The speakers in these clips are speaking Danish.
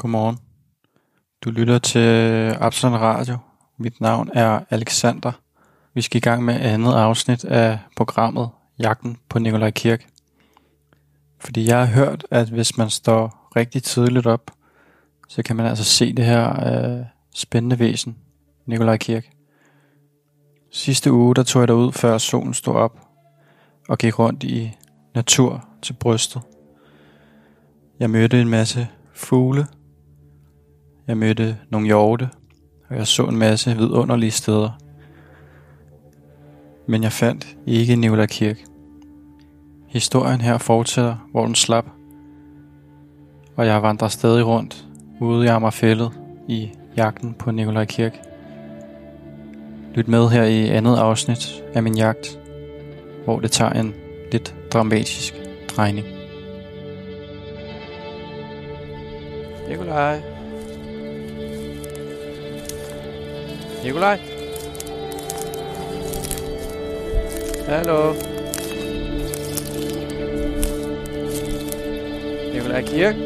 Godmorgen. Du lytter til Absalon Radio. Mit navn er Alexander. Vi skal i gang med andet afsnit af programmet Jagten på Nikolaj Kirk. Fordi jeg har hørt, at hvis man står rigtig tidligt op, så kan man altså se det her øh, spændende væsen, Nikolaj Kirk. Sidste uge, der tog jeg derud, før solen stod op, og gik rundt i natur til brystet. Jeg mødte en masse fugle. Jeg mødte nogle hjorte, og jeg så en masse vidunderlige steder. Men jeg fandt ikke Nivla Kirk. Historien her fortsætter, hvor den slap, og jeg vandrer stadig rundt ude i Amagerfællet i jagten på Nikolaj Kirk. Lyt med her i andet afsnit af min jagt, hvor det tager en lidt dramatisk drejning. Nikolaj. Nikolaj. Hallo. Nikolaj Kirk.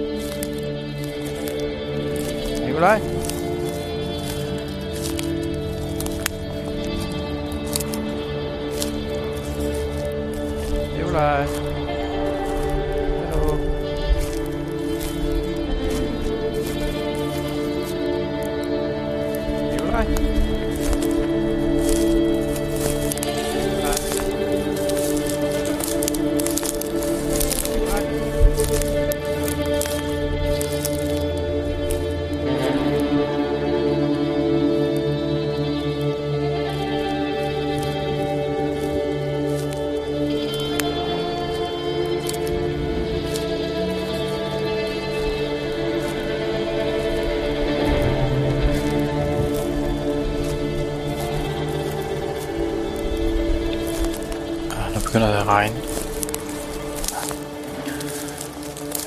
Nikolaj. Nikolaj. Hallo. Nikolaj. Begynder det at regne.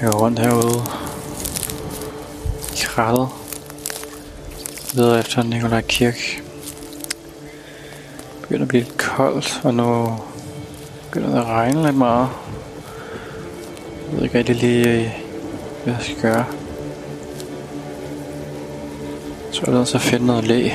Jeg går rundt herude i krattet. Leder efter Nikolaj Kirk. Begynder at blive lidt koldt, og nu begynder det at regne lidt meget. Jeg ved ikke rigtig lige, hvad jeg skal gøre. Så er jeg nødt til at finde noget læ.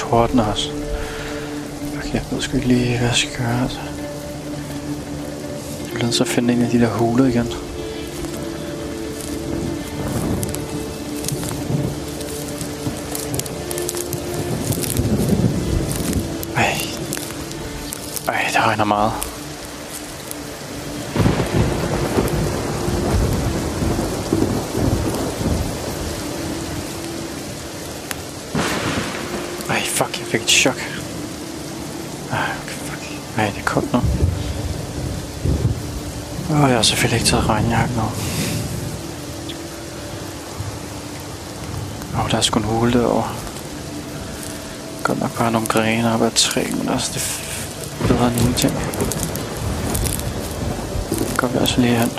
Nu begynder der også. Okay, jeg ved sgu ikke lige, hvad jeg skal gøre. Altså. Jeg bliver så finde en af de der huler igen. Ej. Ej, det regner meget. Ej, fuck, jeg fik et chok. Ej, fuck. Ej, det er koldt nu. Åh, jeg har selvfølgelig ikke taget regnjakken over. Åh, der er sgu en hule derovre. Godt nok bare nogle grene op ad træ, men altså, det er bedre end ingenting. Går vi også lige hen.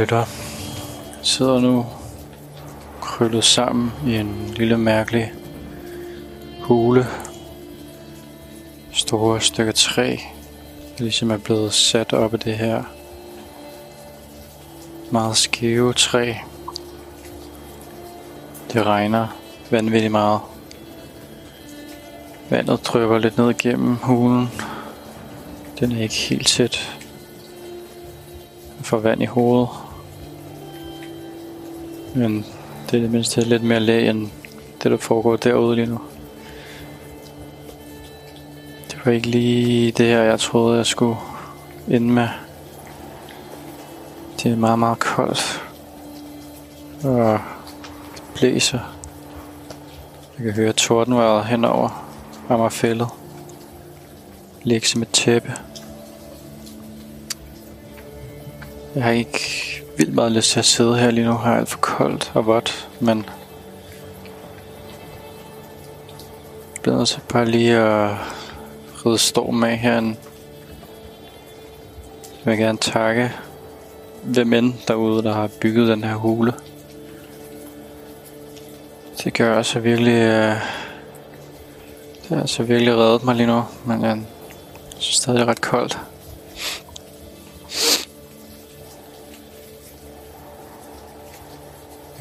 Kære lytter, jeg sidder nu krøllet sammen i en lille mærkelig hule. Store stykker træ, der ligesom er blevet sat op i det her meget skæve træ. Det regner vanvittigt meget. Vandet drøber lidt ned igennem hulen. Den er ikke helt tæt. Jeg får vand i hovedet. Men det er det mindste lidt mere læg end det, der foregår derude lige nu. Det var ikke lige det her, jeg troede, jeg skulle ende med. Det er meget, meget koldt. Og det blæser. Jeg kan høre tordenvejret henover Amagerfældet. Ligge som et tæppe. Jeg har ikke vildt meget lyst til at sidde her lige nu. Her er alt for koldt og vådt, men jeg bliver nødt til bare lige at ride storm af herinde. Jeg vil gerne takke hvem end derude, der har bygget den her hule. Det gør også virkelig... Øh, det har altså virkelig reddet mig lige nu, men øh, jeg synes stadig det er ret koldt.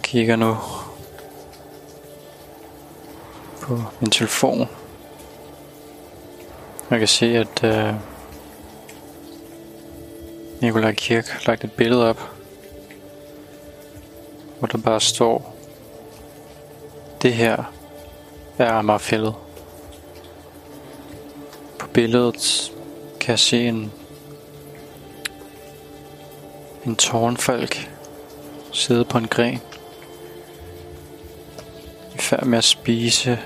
Kigger nu på min telefon. Jeg kan se, at øh, Nikolaj Kirk har lagt et billede op, hvor der bare står, det her er Amagerfældet. På billedet kan jeg se en, en tårnfalk sidde på en gren. Færd med at spise,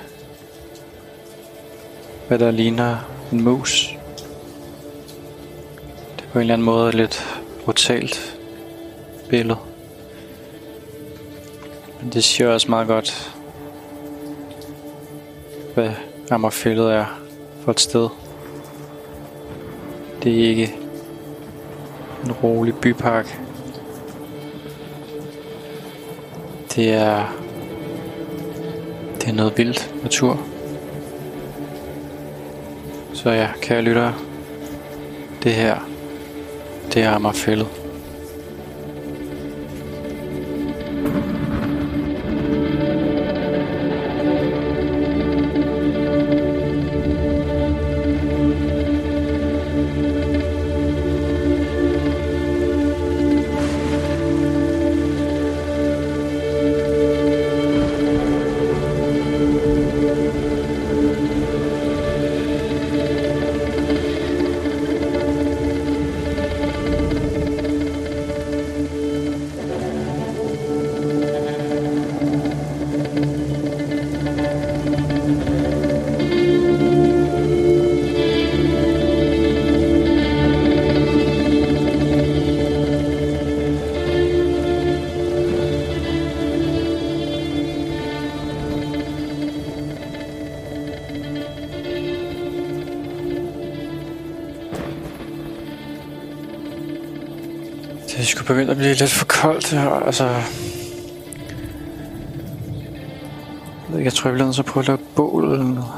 hvad der ligner en mus. Det er på en eller anden måde et lidt brutalt billede. Men det siger også meget godt, hvad Ammerfældet er for et sted. Det er ikke en rolig bypark. Det er det er noget vildt natur. Så ja, kære lyttere, det her, det er Amagerfældet. Det skulle begynde at blive lidt for koldt her, altså... Jeg, ved ikke, jeg tror, jeg bliver nødt til at prøve at lave et eller noget.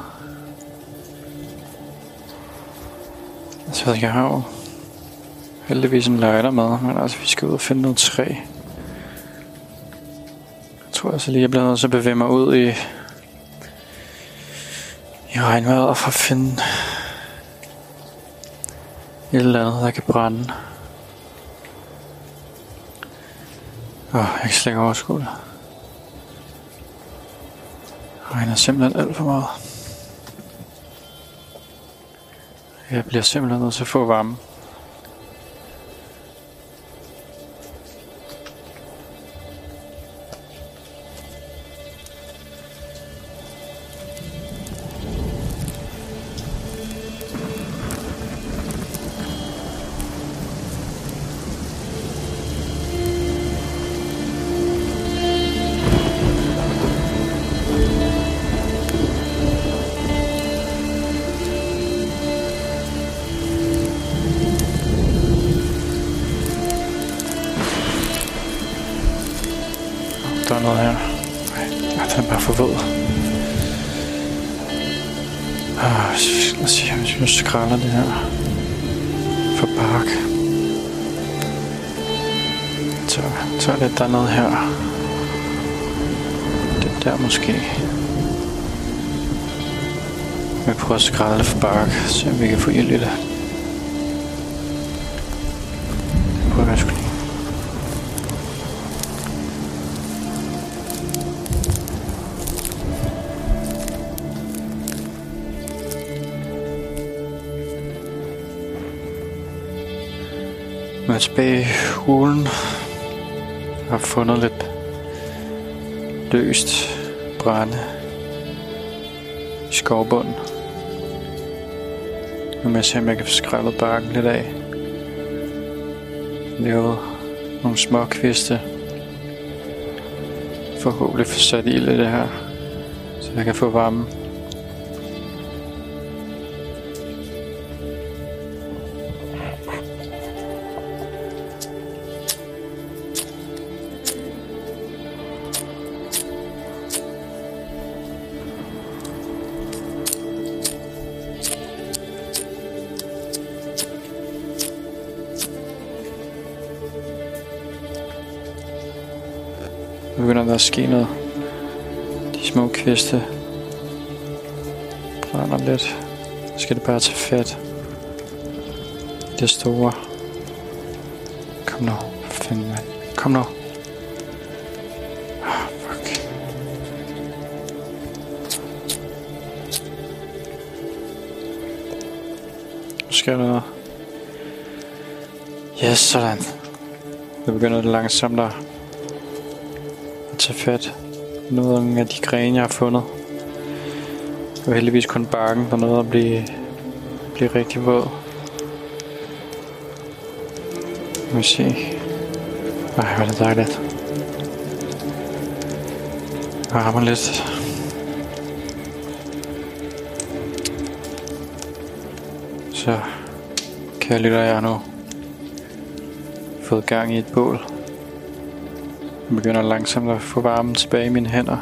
Altså, jeg ved ikke, jeg har jo heldigvis en lighter med, men altså, vi skal ud og finde noget træ. Jeg tror altså lige, jeg bliver nødt til at bevæge mig ud i, i regnvejret for at finde et eller andet, der kan brænde. Åh, oh, jeg kan slet ikke overskue det. Det regner simpelthen alt for meget. Jeg bliver simpelthen nødt til at få varme. Nu skræller det her. For bark. Så, så er det, der noget her. Det der måske. Vi prøver at skrælle for bark, så vi kan få ild i det. Nu tilbage i hulen. Jeg har fundet lidt løst brænde i skovbunden. Nu må jeg se, om jeg kan få skrællet bakken lidt af. Lavet nogle små kviste. Forhåbentlig få sat ild i det her, så jeg kan få varmen. Ske noget. De små kviste brænder lidt. Nu skal det bare tage fat. Det store. Kom nu. Fanden, mand. Kom nu. Ah, fuck. Nu sker der noget. Yes, sådan. Nu begynder det langsomt at tage fat. Nogle af de grene, jeg har fundet. Det var heldigvis kun bakken, der nåede at blive, blive rigtig våd. Nu vi se. Ej, hvor er det dejligt. Varmer lidt. Så kan jeg lytte, nu fået gang i et bål. Jeg begynder langsomt at få varmen tilbage i mine hænder.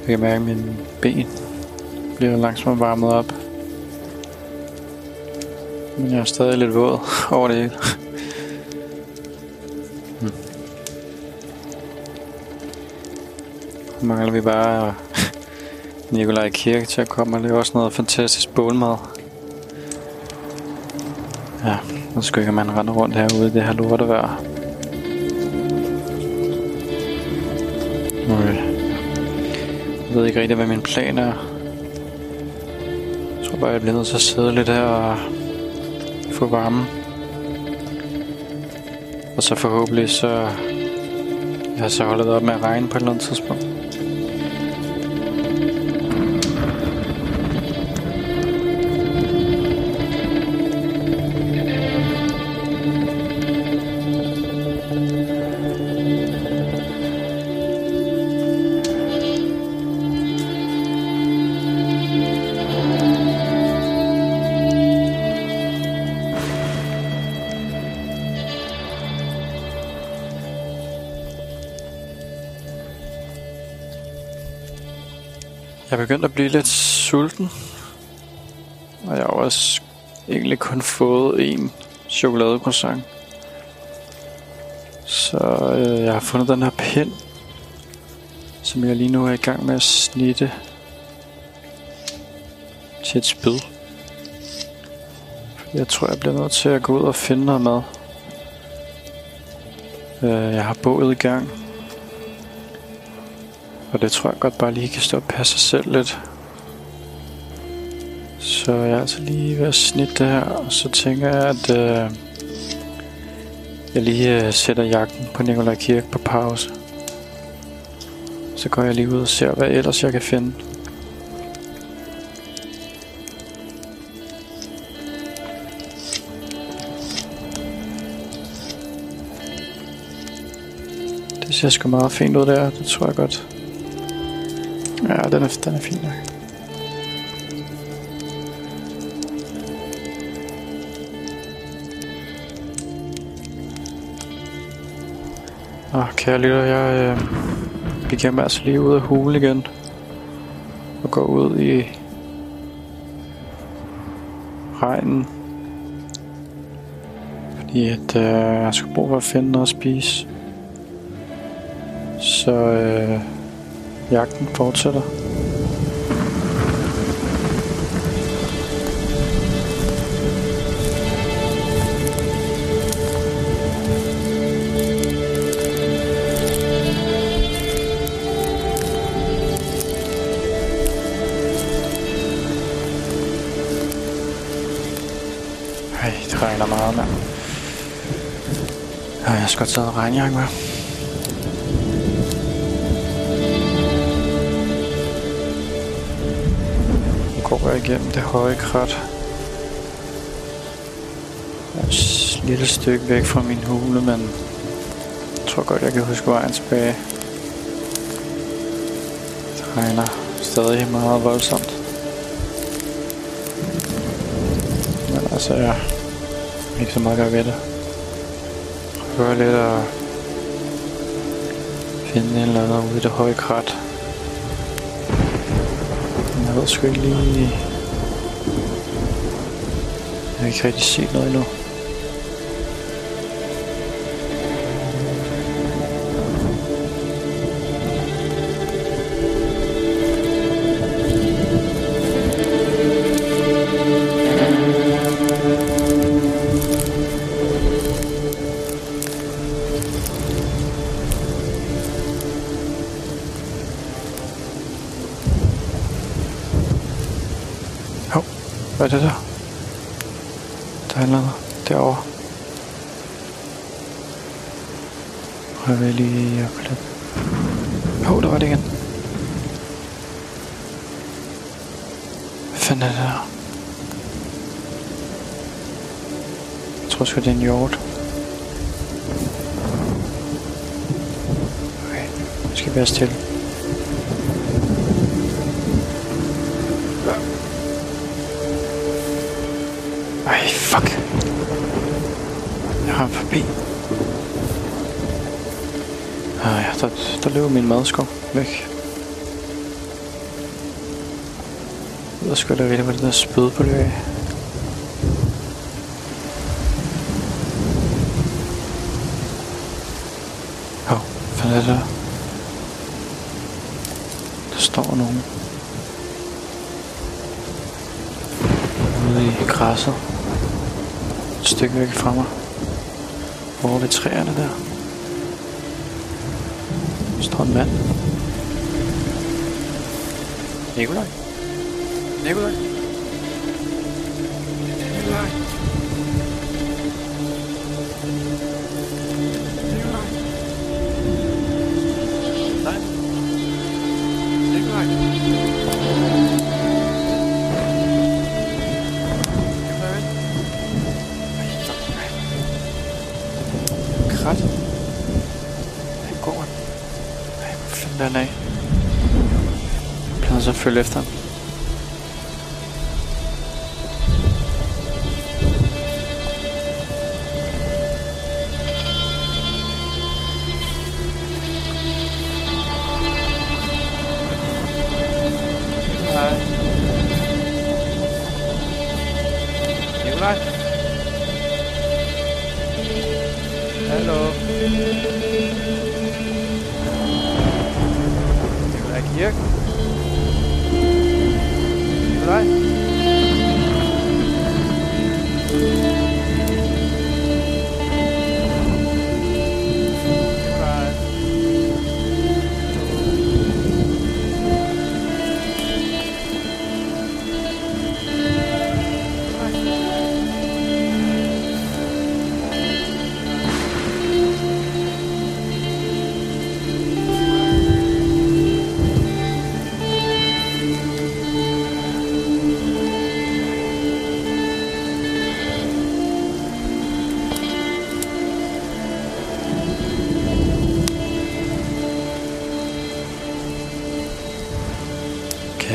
Jeg kan mærke, at mine ben bliver langsomt varmet op. Men jeg er stadig lidt våd over det hele. Hmm. Nu mangler vi bare Nikolaj Kirke til at komme og lave også noget fantastisk bålmad. Ja, nu skal ikke man rende rundt herude i det her lortevejr. Jeg ved ikke rigtig, hvad min plan er. Jeg tror bare, jeg bliver nødt til at sidde lidt her og få varme. Og så forhåbentlig så... Ja, så holder det op med at regne på et eller andet tidspunkt. Begyndt at blive lidt sulten. Og jeg har også egentlig kun fået en chokoladecroissant. Så øh, jeg har fundet den her pind, som jeg lige nu er i gang med at snitte til et spyd. Jeg tror, jeg bliver nødt til at gå ud og finde noget mad. Øh, jeg har bålet i gang. Og det tror jeg godt bare lige kan stå og passe sig selv lidt. Så jeg er altså lige ved at snitte det her, og så tænker jeg, at øh, jeg lige øh, sætter jagten på Nikolaj Kirk på pause. Så går jeg lige ud og ser, hvad ellers jeg kan finde. Det ser sgu meget fint ud der, det tror jeg godt. Ja, den er, den er fin nok. Nå, kære lytter, jeg øh, begiver altså lige ud af hulen igen. Og går ud i regnen. Fordi at øh, jeg skulle bruge for at finde noget at spise. Så øh, Jagten fortsætter. Ej, det regner meget, mand. Jeg skal også godt taget regnjakke med. Går igennem det høje krat. Jeg er et lille stykke væk fra min hule, men jeg tror godt, jeg kan huske vejen tilbage. Det regner stadig meget voldsomt. Men altså, jeg har ikke så meget at gøre ved det. Prøver lidt at finde en eller anden ude i det høje krat. Ved sgu ikke lige... Jeg kan ikke rigtig se noget endnu. Hvad er det der? Der er noget derovre. Prøv jeg lige at klippe. Hov, oh, der var det igen. Hvad fanden er det der? Jeg tror sgu, det er en hjort. Okay, nu skal vi være stille. Fuck. Jeg har forbi. Ah, ja, der, der løber min madskov væk. Jeg ved sgu da rigtig, hvor det der spyd på det af. Hov, hvad er det? Der står nogen. Ude i græsset. Et stykke væk fra mig. Hvor ved træerne der. Står en mand. Nikolaj? Nikolaj? Følge efter ham. Nikolaj?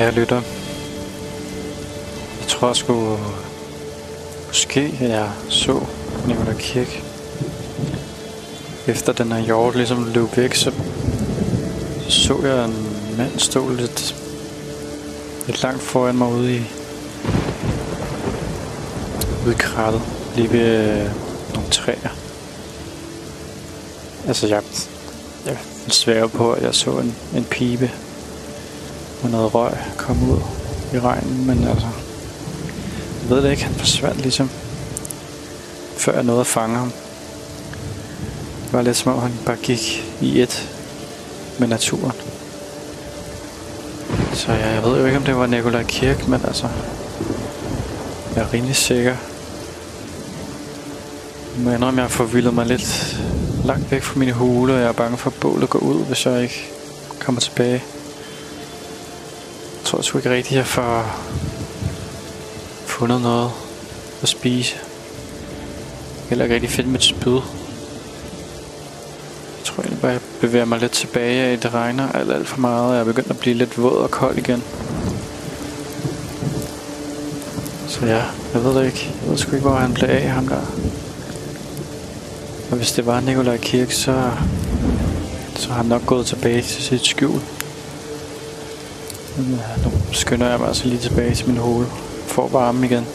Kære lytter, jeg tror sgu, måske jeg så Nicola Kirk. Efter den her hjort ligesom løb væk, så så jeg en mand stå lidt, lidt langt foran mig ude i, ude i krattet, lige ved øh, nogle træer. Altså jeg, jeg svæver på, at jeg så en, en pibe med noget røg komme ud i regnen, men altså, jeg ved det ikke, han forsvandt ligesom, før jeg nåede at fange ham. Det var lidt som om han bare gik i et med naturen. Så jeg, jeg ved jo ikke, om det var Nikolaj Kirk, men altså, jeg er rimelig sikker Jeg må indrømme, jeg har forvildet mig lidt langt væk fra mine hule, og jeg er bange for, at bålet går ud, hvis jeg ikke kommer tilbage. Tror sgu ikke rigtigt, jeg får fundet noget at spise. Heller ikke rigtig finde mit spyd. Jeg tror egentlig bare, jeg bevæger mig lidt tilbage. Det regner alt, alt for meget, og jeg er begyndt at blive lidt våd og kold igen. Så ja, jeg ved det ikke. Jeg ved sgu ikke, hvor han blev af, ham der. Og hvis det var Nikolaj Kirk, så, så har han nok gået tilbage til sit skjul. Ja, nu skynder jeg mig altså lige tilbage til min hule. For varme igen.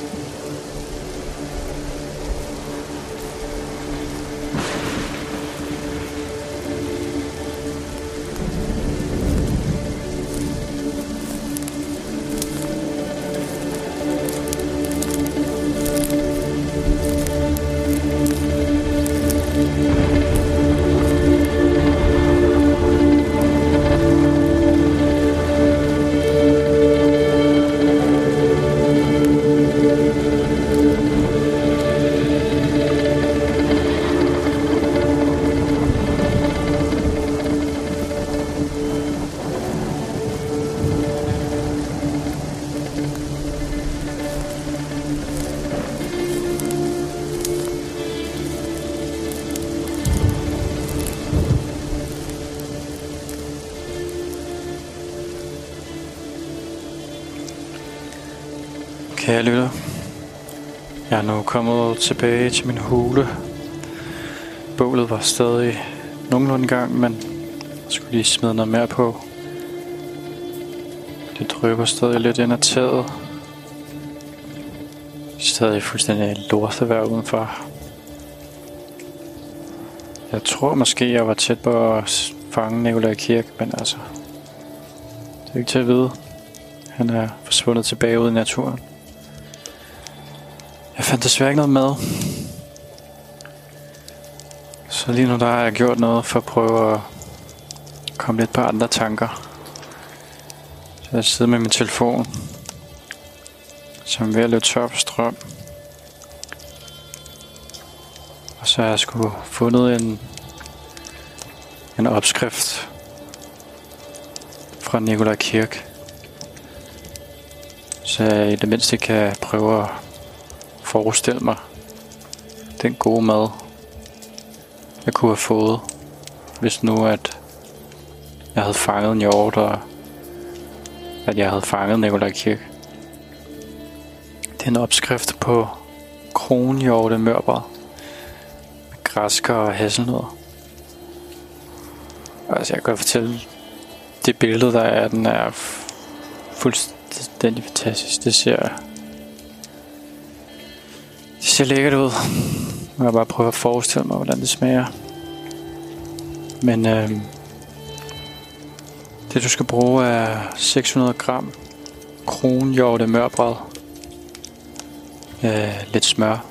Kære lytter, jeg er nu kommet tilbage til min hule. Bålet var stadig nogenlunde i gang, men jeg skulle lige smide noget mere på. Det drypper stadig lidt ind ad taget. Stadig fuldstændig lortevejr udenfor. Jeg tror måske, jeg var tæt på at fange Nikolaj Kirk, men altså... Det er ikke til at vide. Han er forsvundet tilbage ud i naturen. Fandt desværre ikke noget mad. Så lige nu der har jeg gjort noget for at prøve at komme lidt på andre tanker. Så jeg sidder med min telefon, som er ved at løbe tør på strøm. Og så har jeg sgu fundet en, en opskrift fra Nikolaj Kirk. Så jeg i det mindste kan prøve at forestille mig den gode mad, jeg kunne have fået, hvis nu at jeg havde fanget en og at jeg havde fanget Nikolaj Kirk. Det er en opskrift på kronhjorte mørbrad med græsker og hasselnødder. Altså jeg kan fortælle, det billede der er, den er fuldstændig fantastisk. Det ser ser lækkert ud. Jeg kan bare prøve at forestille mig, hvordan det smager. Men øh, det du skal bruge er 600 gram kronhjorte mørbrad. Øh, lidt smør.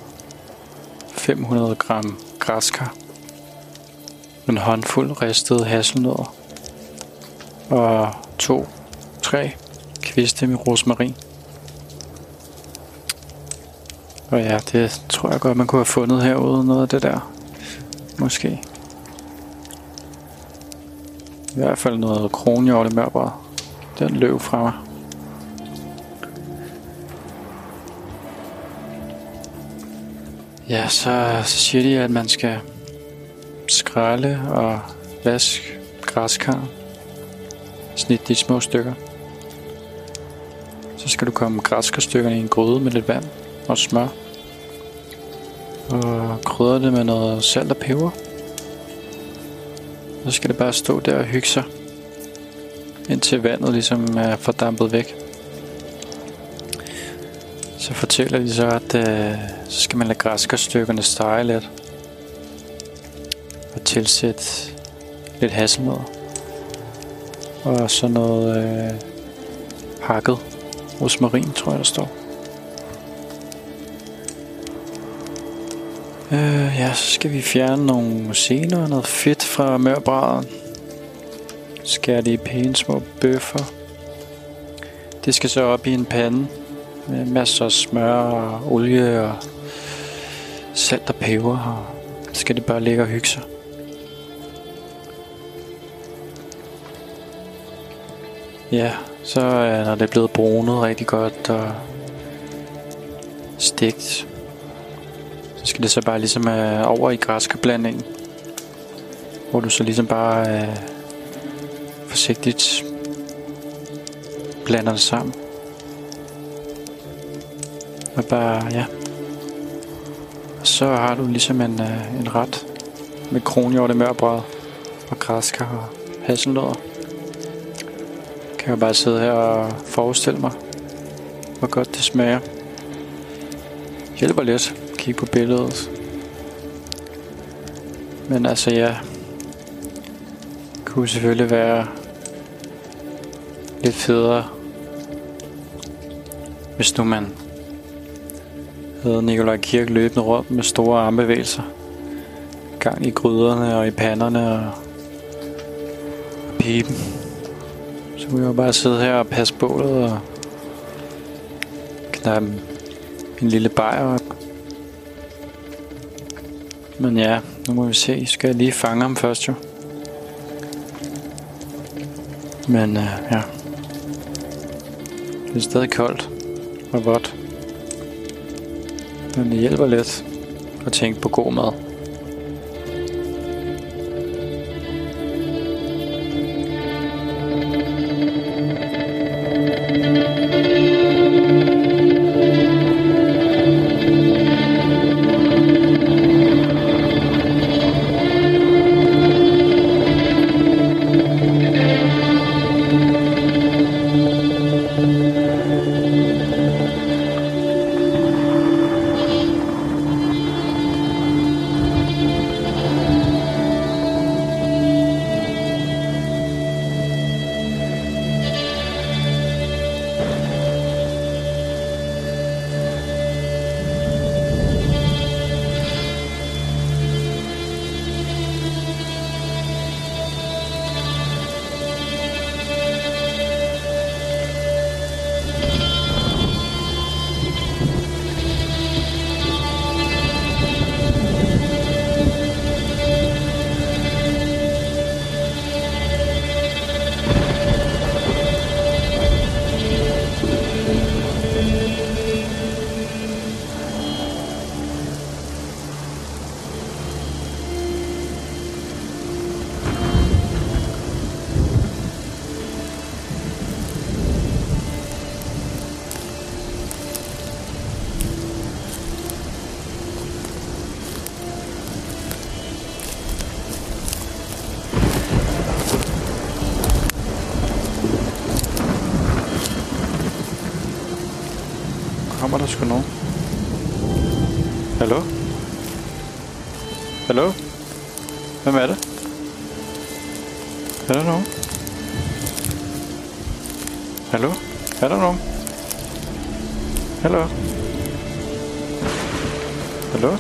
500 gram græskar. En håndfuld ristede hasselnødder. Og to, tre kviste med rosmarin. Og ja, det tror jeg godt, man kunne have fundet herude, noget af det der. Måske. I hvert fald noget kronhjortemørbrad. Den løb fra mig. Ja, så, så siger de, at man skal skralde og vaske græskar. Snit de små stykker. Så skal du komme græskarstykkerne i en gryde med lidt vand og smør. Og krydder det med noget salt og peber. Så skal det bare stå der og hygge sig. Indtil vandet ligesom er fordampet væk. Så fortæller de så, at øh, så skal man lade græskarstykkerne stege lidt. Og tilsætte lidt hasselnødder. Og så noget øh, hakket rosmarin, tror jeg der står. Øh, ja, så skal vi fjerne nogle sener og noget fedt fra mørbraden. Skære det i pæne små bøffer. Det skal så op i en pande med masser af smør og olie og salt og peber, og så skal det bare ligge og hygge sig. Ja, så når det er blevet brunet rigtig godt og stegt, skal det så bare ligesom øh, over i græskeblandingen, hvor du så ligesom bare øh, forsigtigt blander det sammen. Og bare, ja. Og så har du ligesom en, øh, en ret med kronhjorte mørbrød og græskar og hasselnødder. Kan jeg bare sidde her og forestille mig, hvor godt det smager. Hjælper lidt kigge på billedet. Men altså ja, kunne selvfølgelig være lidt federe, hvis nu man havde Nikolaj Kirk løbende rundt med store armbevægelser. Gang i gryderne og i panderne og, og pipen. Så kunne jeg bare sidde her og passe bålet og knappe en lille bajer op. Men ja, nu må vi se. Skal jeg lige fange ham først jo. Men øh, ja. Det er stadig koldt og vådt. Men det hjælper lidt at tænke på god mad. For nogen. Hallo? Hallo? Hvem er det? Er der nogen? Hallo? Er der nogen? Hallo? Hallo?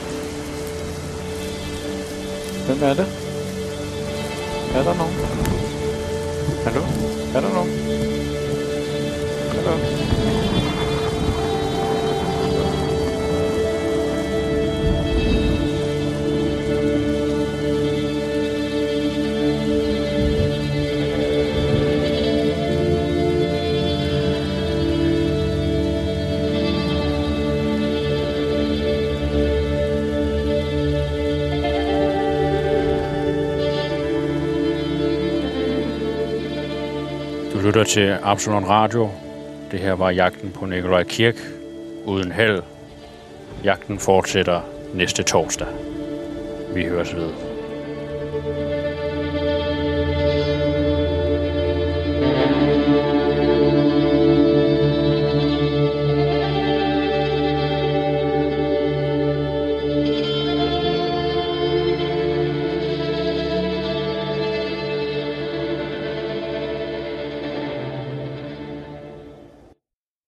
Hvem er det? Er der nogen? Lytter til Absalon Radio. Det her var jagten på Nikolaj Kirk. Uden held. Jagten fortsætter næste torsdag. Vi høres ved.